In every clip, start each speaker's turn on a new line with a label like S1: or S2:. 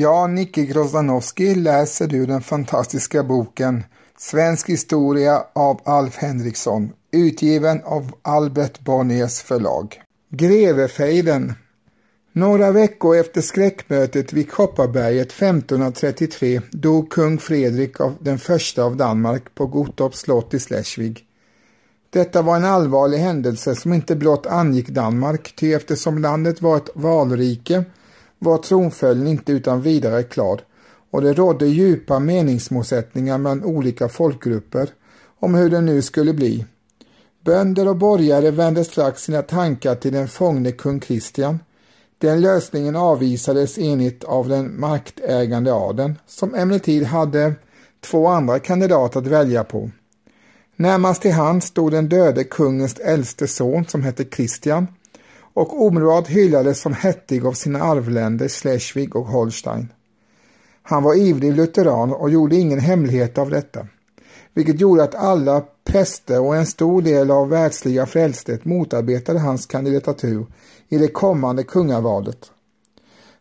S1: Ja, Nicke Grozdanowski, läser du den fantastiska boken Svensk historia av Alf Henriksson, utgiven av Albert Bonniers förlag. Grevefejden Några veckor efter skräckmötet vid Kopparberget 1533 dog kung Fredrik av den första av Danmark på Gottorps slott i Schleswig. Detta var en allvarlig händelse som inte blott angick Danmark, ty eftersom landet var ett valrike var tronföljden inte utan vidare klar och det rådde djupa meningsmotsättningar mellan olika folkgrupper om hur det nu skulle bli. Bönder och borgare vände strax sina tankar till den fångne kung Kristian. Den lösningen avvisades enligt av den maktägande adeln, som emellertid hade två andra kandidater att välja på. Närmast till hand stod den döde kungens äldste son som hette Kristian och omedelbart hyllades som hettig av sina arvländer Schleswig och Holstein. Han var ivrig lutheran och gjorde ingen hemlighet av detta, vilket gjorde att alla präster och en stor del av världsliga frälstet motarbetade hans kandidatur i det kommande kungavalet.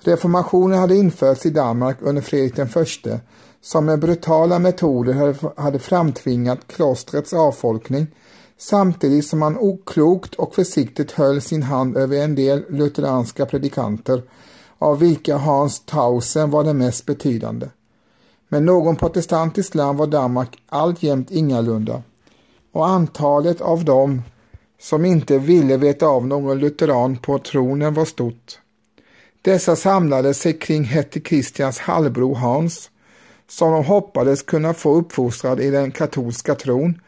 S1: Reformationen hade införts i Danmark under Fredrik den förste som med brutala metoder hade framtvingat klostrets avfolkning samtidigt som han oklokt och försiktigt höll sin hand över en del lutheranska predikanter av vilka Hans Tausen var den mest betydande. Men någon protestantisk land var Danmark alltjämt ingalunda och antalet av dem som inte ville veta av någon lutheran på tronen var stort. Dessa samlade sig kring Hette Kristians halvbror Hans som de hoppades kunna få uppfostrad i den katolska tron,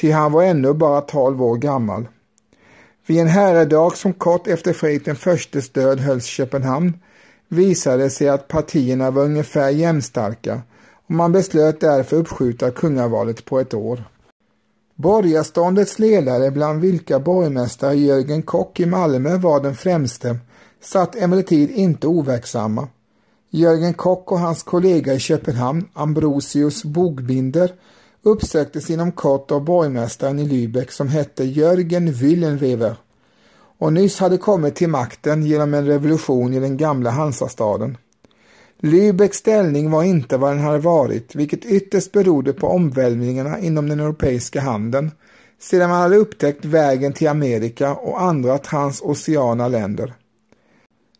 S1: ty han var ännu bara tolv år gammal. Vid en herredag som kort efter Fredrik den förstes död hölls i Köpenhamn visade det sig att partierna var ungefär jämnstarka och man beslöt därför uppskjuta kungavalet på ett år. Borgarståndets ledare, bland vilka borgmästare Jörgen Kock i Malmö var den främste, satt emellertid inte overksamma. Jörgen Kock och hans kollega i Köpenhamn, Ambrosius Bogbinder, uppsöktes inom kort av borgmästaren i Lübeck som hette Jörgen Willenwever och nyss hade kommit till makten genom en revolution i den gamla Hansastaden. Lübecks ställning var inte vad den hade varit, vilket ytterst berodde på omvälvningarna inom den europeiska handeln sedan man hade upptäckt vägen till Amerika och andra transoceana länder.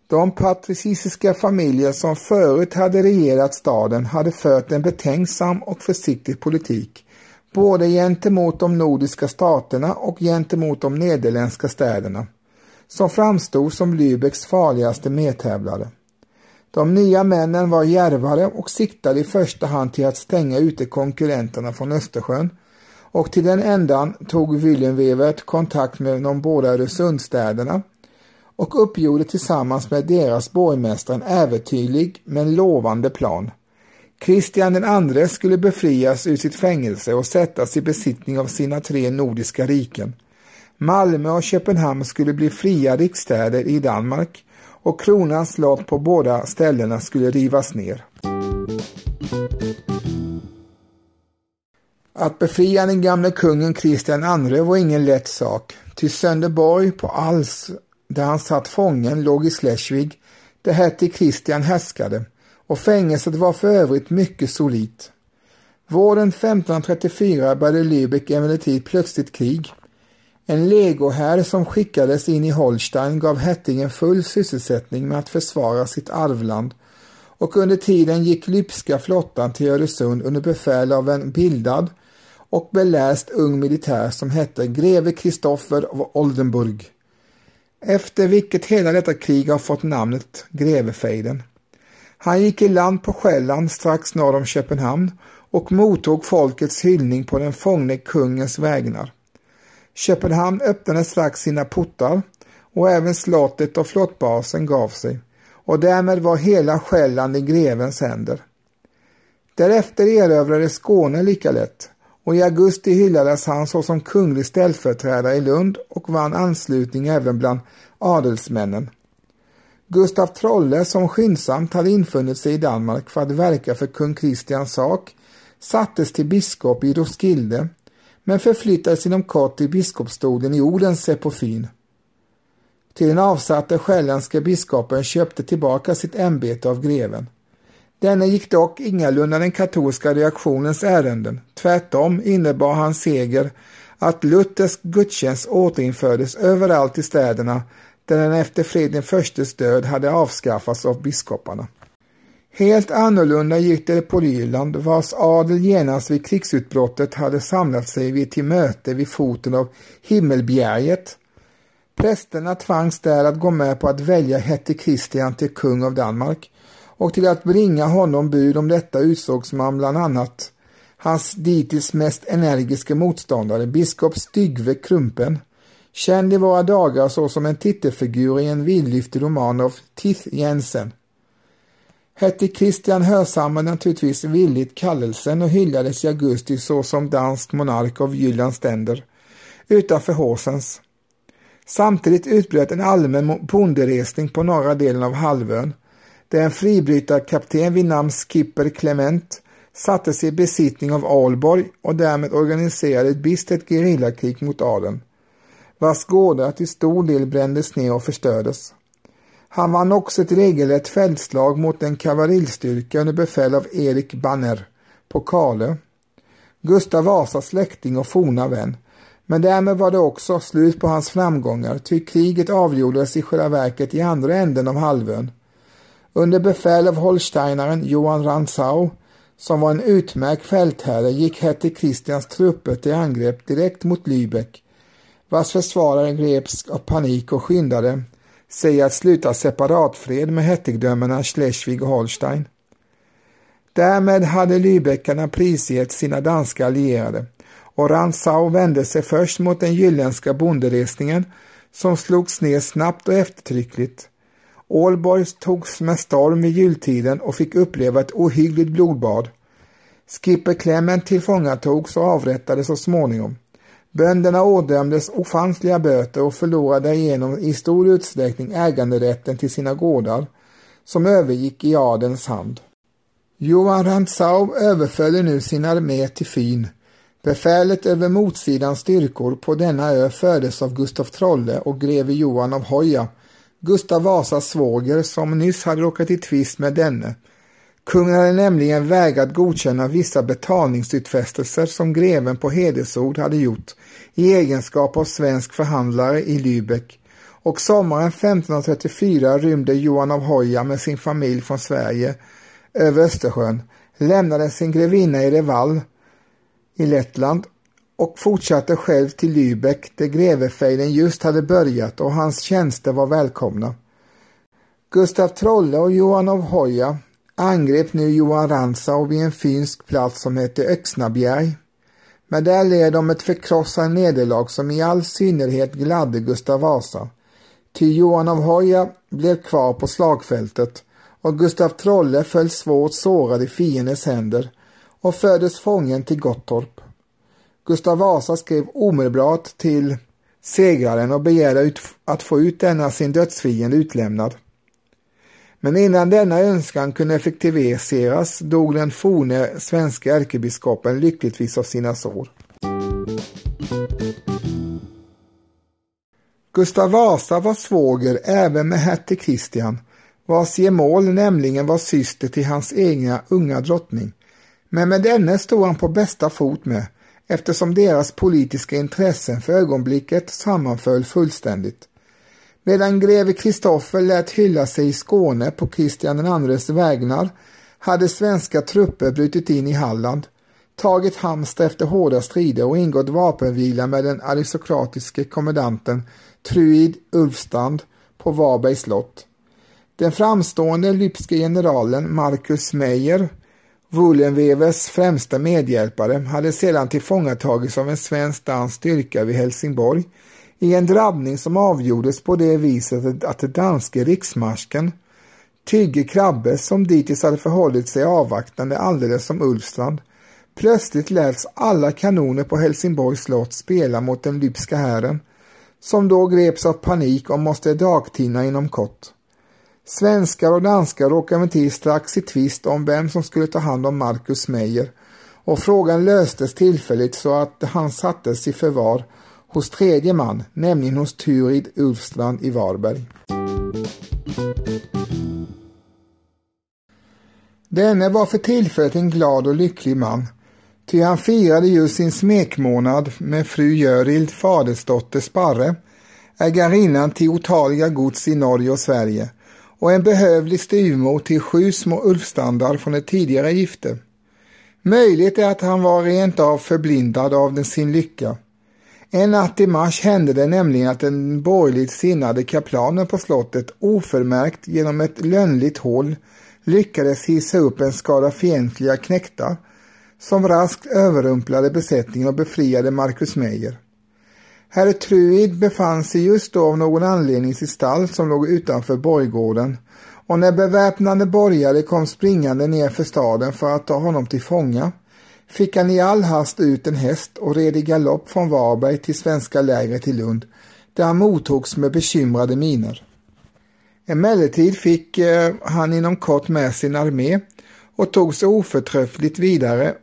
S1: De patricisiska familjer som förut hade regerat staden hade fört en betänksam och försiktig politik, både gentemot de nordiska staterna och gentemot de nederländska städerna, som framstod som Lübecks farligaste medtävlare. De nya männen var järvare och siktade i första hand till att stänga ute konkurrenterna från Östersjön och till den ändan tog Wilhelmwevert kontakt med de båda Öresundsstäderna och uppgjorde tillsammans med deras borgmästare en äventyrlig men lovande plan. Kristian den andre skulle befrias ur sitt fängelse och sättas i besittning av sina tre nordiska riken. Malmö och Köpenhamn skulle bli fria riksstäder i Danmark och kronans slott på båda ställena skulle rivas ner. Att befria den gamle kungen Kristian II var ingen lätt sak, ty Sönderborg på Als där han satt fången låg i Schleswig, där hertig Kristian härskade och fängelset var för övrigt mycket solitt. Våren 1534 började Lübeck emellertid plötsligt krig. En legoherr som skickades in i Holstein gav hertigen full sysselsättning med att försvara sitt arvland och under tiden gick Lypska flottan till Öresund under befäl av en bildad och beläst ung militär som hette greve Kristoffer av Oldenburg efter vilket hela detta krig har fått namnet Grevefejden. Han gick i land på Själland strax norr om Köpenhamn och mottog folkets hyllning på den fångne kungens vägnar. Köpenhamn öppnade strax sina portar och även slottet och flottbasen gav sig och därmed var hela Själland i grevens händer. Därefter erövrades Skåne lika lätt och i augusti hyllades han såsom kunglig ställföreträdare i Lund och vann anslutning även bland adelsmännen. Gustav Trolle, som skyndsamt hade infunnit sig i Danmark för att verka för kung Kristians sak, sattes till biskop i Roskilde, men förflyttades inom kort till biskopsstolen i Odense på Fyn. Till den avsatte själländske biskopen köpte tillbaka sitt ämbete av greven. Denne gick dock ingalunda den katolska reaktionens ärenden. Tvärtom innebar hans seger att luthersk gudstjänst återinfördes överallt i städerna där den efter Fredrik förstes död hade avskaffats av biskoparna. Helt annorlunda gick det på Irland vars adel genast vid krigsutbrottet hade samlat sig vid till möte vid foten av Himmelbjerget. Prästerna tvangs där att gå med på att välja Hette Kristian till kung av Danmark och till att bringa honom bud om detta utsågs man bland annat hans dittills mest energiske motståndare, biskop Stygve Krumpen, känd i våra dagar såsom en titelfigur i en vidlyftig roman av Tith Jensen. Hette Kristian hörsammade naturligtvis villigt kallelsen och hyllades i augusti såsom dansk monark av Jyllands ständer utanför Horsens. Samtidigt utbröt en allmän bonderesning på norra delen av halvön där en fribrytarkapten vid namn Skipper Clement sattes i besittning av Alborg och därmed organiserade ett bistert gerillakrig mot adeln, vars gårdar till stor del brändes ner och förstördes. Han vann också ett regelrätt fältslag mot en kavalleristyrka under befäl av Erik Banner på Karlö. Gustav Vasas släkting och forna vän. Men därmed var det också slut på hans framgångar, ty kriget avgjordes i själva verket i andra änden av halvön. Under befäl av holsteinaren Johan Rantzau, som var en utmärkt fältherre, gick Hette Kristians trupper till angrepp direkt mot Lübeck, vars försvarare greps av panik och skyndade sig att sluta separatfred med hertigdömena Schleswig och Holstein. Därmed hade Lübeckarna prisgett sina danska allierade och Rantzau vände sig först mot den jylländska bonderesningen som slogs ner snabbt och eftertryckligt. Ålborg togs med storm vid jultiden och fick uppleva ett ohyggligt blodbad. Skipper Clement tillfångatogs och avrättades så småningom. Bönderna ådömdes ofantliga böter och förlorade därigenom i stor utsträckning äganderätten till sina gårdar, som övergick i adelns hand. Johan Rantzau överföll nu sin armé till Fyn. Befälet över motsidans styrkor på denna ö fördes av Gustav Trolle och greve Johan av Hoja, Gustav Vasas svåger som nyss hade råkat i tvist med denne. Kungen hade nämligen vägrat godkänna vissa betalningsutfästelser som greven på hedersord hade gjort i egenskap av svensk förhandlare i Lübeck och sommaren 1534 rymde Johan av Hoja med sin familj från Sverige över Östersjön, lämnade sin grevinna i Reval i Lettland och fortsatte själv till Lübeck där grevefejden just hade börjat och hans tjänster var välkomna. Gustav Trolle och Johan av Hoja angrep nu Johan Rantzau vid en finsk plats som hette Öxnabjerg. Men där led de ett förkrossande nederlag som i all synnerhet gladde Gustav Vasa. Ty Johan av Hoja blev kvar på slagfältet och Gustav Trolle föll svårt sårad i fiendens händer och fördes fången till Gottorp. Gustav Vasa skrev omedelbart till segraren och begärde att få ut denna sin dödsfiende utlämnad. Men innan denna önskan kunde effektiviseras dog den forne svenska ärkebiskopen lyckligtvis av sina sår. Gustav Vasa var svåger även med hertig Kristian, vars gemål nämligen var syster till hans egna unga drottning. Men med denne stod han på bästa fot med, eftersom deras politiska intressen för ögonblicket sammanföll fullständigt. Medan greve Kristoffer lät hylla sig i Skåne på Kristian IIs vägnar hade svenska trupper brutit in i Halland, tagit Halmstad efter hårda strider och ingått vapenvila med den aristokratiske kommendanten Truid Ulfstand på Varbergs slott. Den framstående lypske generalen Marcus Meyer, Wollenwevers främsta medhjälpare, hade sedan tillfångatagits av en svensk dansk styrka vid Helsingborg i en drabbning som avgjordes på det viset att den danske riksmarsken Tygge Krabbe som dittills hade förhållit sig avvaktande alldeles som Ulfstrand plötsligt läts alla kanoner på Helsingborgs slott spela mot den lypska hären som då greps av panik och måste dagtina inom kort. Svenskar och danskar råkade emellertid strax i tvist om vem som skulle ta hand om Marcus Meyer och frågan löstes tillfälligt så att han sattes i förvar hos tredje man, nämligen hos Turid Ulfstrand i Varberg. Denne var för tillfället en glad och lycklig man, ty han firade just sin smekmånad med fru Görild fadersdotter Sparre, ägarinnan till otaliga gods i Norge och Sverige och en behövlig styvmor till sju små ulfstandar från ett tidigare gifte. Möjligt är att han var rent av förblindad av den sin lycka. En natt i mars hände det nämligen att den borgerligt sinnade kaplanen på slottet oförmärkt genom ett lönnligt hål lyckades hissa upp en skara fientliga knäktar som raskt överrumplade besättningen och befriade Marcus Meyer. Herr Truid befann sig just då av någon anledning i sitt stall som låg utanför borggården och när beväpnade borgare kom springande ner för staden för att ta honom till fånga fick han i all hast ut en häst och red i galopp från Varberg till svenska lägret i Lund där han mottogs med bekymrade miner. Emellertid fick eh, han inom kort med sin armé och tog sig oförtröttligt vidare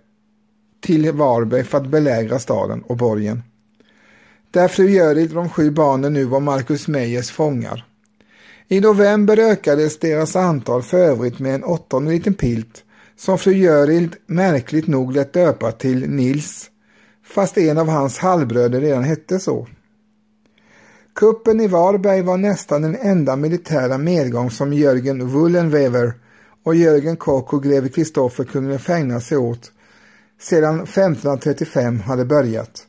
S1: till Varberg för att belägra staden och borgen. Där fru Görid och de sju barnen nu var Marcus Meyers fångar. I november ökades deras antal för övrigt med en åttonde liten pilt som fru Görild märkligt nog lät döpa till Nils, fast en av hans halvbröder redan hette så. Kuppen i Varberg var nästan den enda militära medgång som Jörgen Wullenwever och Jörgen Kock och greve Kristoffer kunde fägna sig åt sedan 1535 hade börjat.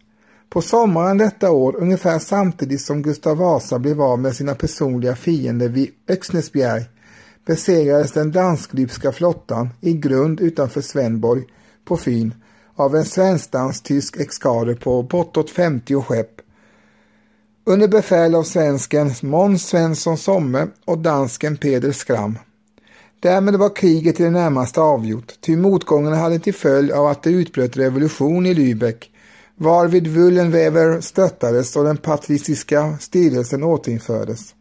S1: På sommaren detta år, ungefär samtidigt som Gustav Vasa blev av med sina personliga fiender vid Öxnesbjerg, besegrades den dansk-libyska flottan i grund utanför Svenborg på Fyn av en svensk-dansk-tysk exkader på bortåt 50 skepp under befäl av svensken Måns Svensson Somme och dansken Peder Skram. Därmed var kriget i det närmaste avgjort, ty motgångarna hade till följd av att det utbröt revolution i Lübeck, varvid Wullenwever stöttades och den patriciska styrelsen återinfördes.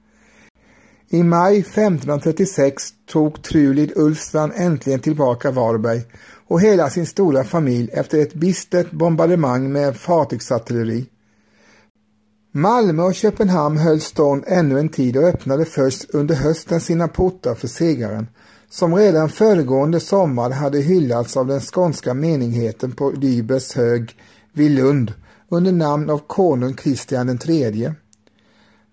S1: I maj 1536 tog Trulid Ulfstrand äntligen tillbaka Varberg och hela sin stora familj efter ett bistert bombardemang med fartygsartilleri. Malmö och Köpenhamn höll stånd ännu en tid och öppnade först under hösten sina portar för segraren, som redan föregående sommar hade hyllats av den skånska menigheten på Lybers hög vid Lund under namn av konung Kristian III.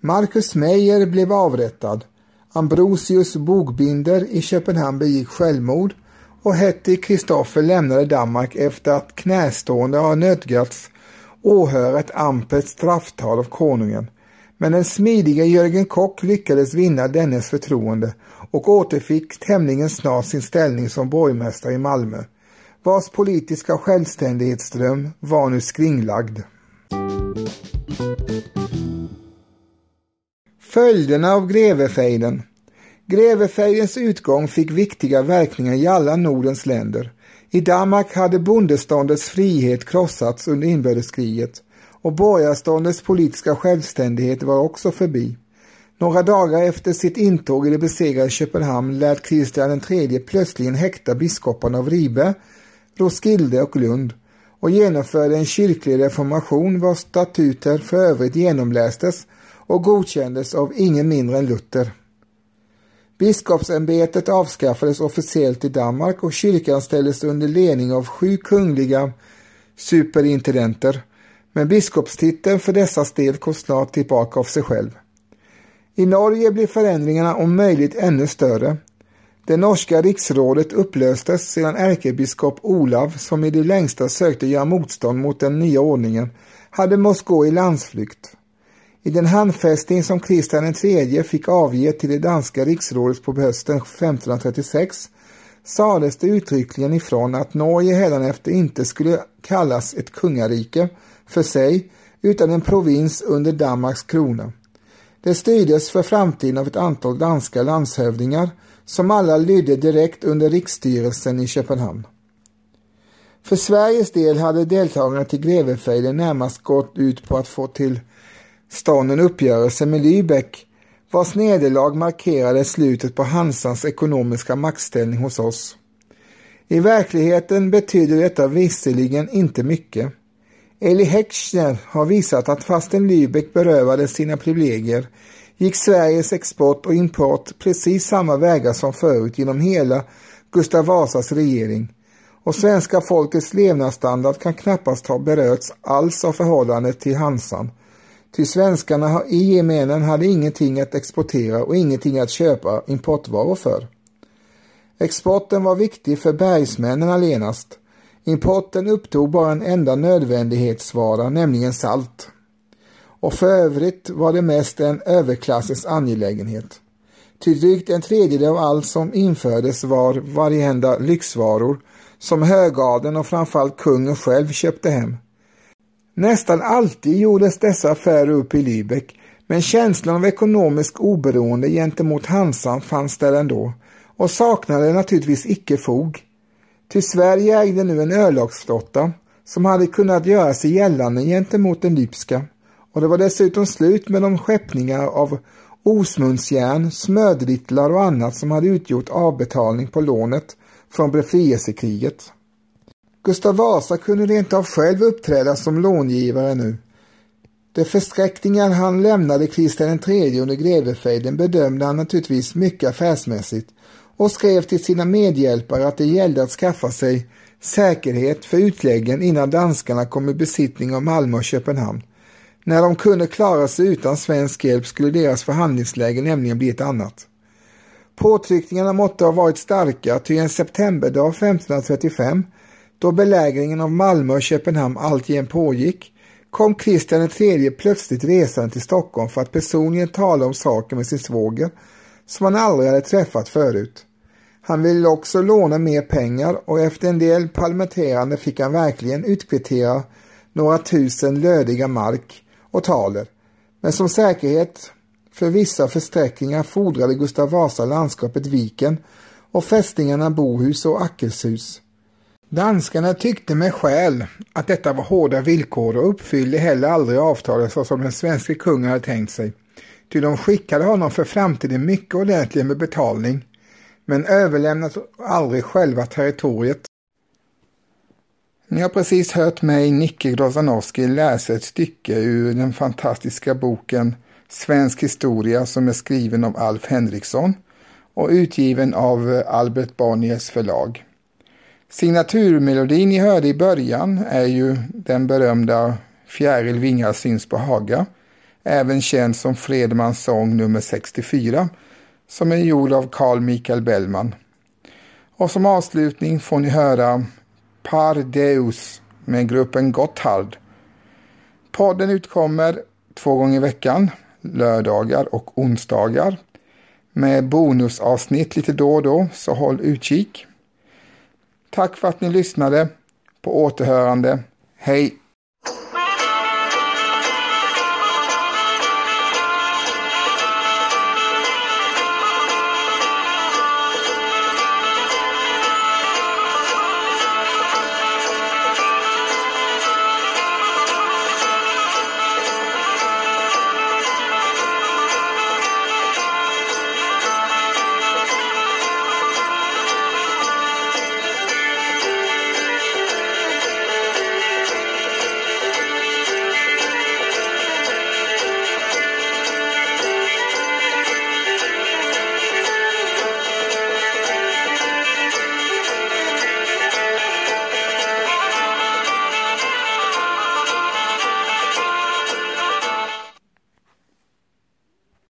S1: Marcus Meyer blev avrättad, Ambrosius Bogbinder i Köpenhamn begick självmord och Hetty Kristoffer lämnade Danmark efter att knästående har nödgats åhöra ett ampert strafftal av konungen. Men den smidiga Jörgen Kock lyckades vinna dennes förtroende och återfick tämligen snart sin ställning som borgmästare i Malmö, vars politiska självständighetsdröm var nu skringlagd. Följderna av grevefejden Grevefejdens utgång fick viktiga verkningar i alla Nordens länder. I Danmark hade bondeståndets frihet krossats under inbördeskriget och borgarståndets politiska självständighet var också förbi. Några dagar efter sitt intåg i det besegrade Köpenhamn lät Kristian III plötsligen häkta biskoparna av Ribe, Roskilde och Lund och genomförde en kyrklig reformation vars statuter för övrigt genomlästes och godkändes av ingen mindre än Luther. Biskopsämbetet avskaffades officiellt i Danmark och kyrkan ställdes under ledning av sju kungliga superintendenter, men biskopstiteln för dessa del kom snart tillbaka av sig själv. I Norge blev förändringarna om möjligt ännu större. Det norska riksrådet upplöstes sedan ärkebiskop Olav, som i det längsta sökte göra motstånd mot den nya ordningen, hade måst gå i landsflykt. I den handfästning som Kristian III fick avge till det danska riksrådet på hösten 1536 sades det uttryckligen ifrån att Norge hädanefter inte skulle kallas ett kungarike för sig utan en provins under Danmarks krona. Det styrdes för framtiden av ett antal danska landshövdingar som alla lydde direkt under riksstyrelsen i Köpenhamn. För Sveriges del hade deltagarna till grevefejden närmast gått ut på att få till stånd en uppgörelse med Lübeck vars nederlag markerade slutet på Hansans ekonomiska maktställning hos oss. I verkligheten betyder detta visserligen inte mycket. Eli Heckscher har visat att fastän Lübeck berövades sina privilegier gick Sveriges export och import precis samma vägar som förut genom hela Gustav Vasas regering och svenska folkets levnadsstandard kan knappast ha berörts alls av förhållandet till Hansan. Ty svenskarna i gemenen hade ingenting att exportera och ingenting att köpa importvaror för. Exporten var viktig för bergsmännen allenast. Importen upptog bara en enda nödvändighetsvara, nämligen salt. Och för övrigt var det mest en överklassens angelägenhet. Ty drygt en tredjedel av allt som infördes var varjehanda lyxvaror som högadeln och framförallt kungen själv köpte hem. Nästan alltid gjordes dessa affärer upp i Lübeck, men känslan av ekonomisk oberoende gentemot Hansan fanns där ändå och saknade naturligtvis icke fog. Till Sverige ägde nu en örlogsflotta som hade kunnat göra sig gällande gentemot den Lybska och det var dessutom slut med de skeppningar av osmundsjärn, smödrittlar och annat som hade utgjort avbetalning på lånet från befrielsekriget. Gustav Vasa kunde rent av själv uppträda som långivare nu. De försträckningar han lämnade Kristian III under grevefejden bedömde han naturligtvis mycket affärsmässigt och skrev till sina medhjälpare att det gällde att skaffa sig säkerhet för utläggen innan danskarna kom i besittning av Malmö och Köpenhamn. När de kunde klara sig utan svensk hjälp skulle deras förhandlingsläge nämligen bli ett annat. Påtryckningarna måtte ha varit starka ty en septemberdag 1535 då belägringen av Malmö och Köpenhamn alltjämt pågick kom Kristian III plötsligt resande till Stockholm för att personligen tala om saken med sin svåger som han aldrig hade träffat förut. Han ville också låna mer pengar och efter en del parlamenterande fick han verkligen utkvittera några tusen lödiga mark och taler. Men som säkerhet för vissa försträckningar fordrade Gustav Vasa landskapet Viken och fästningarna Bohus och Ackelshus. Danskarna tyckte med skäl att detta var hårda villkor och uppfyllde heller aldrig avtalet så som den svenska kungen hade tänkt sig. Ty de skickade honom för framtiden mycket ordentligt med betalning men överlämnade aldrig själva territoriet. Ni har precis hört mig, Nicke Grozanowski, läsa ett stycke ur den fantastiska boken Svensk historia som är skriven av Alf Henriksson och utgiven av Albert Bonniers förlag. Signaturmelodin ni hörde i början är ju den berömda Fjäril vingar syns på Haga, även känd som Fredmans sång nummer 64, som är gjord av Carl Michael Bellman. Och som avslutning får ni höra Par Deus med gruppen Gotthard. Podden utkommer två gånger i veckan, lördagar och onsdagar, med bonusavsnitt lite då och då, så håll utkik. Tack för att ni lyssnade. På återhörande. Hej!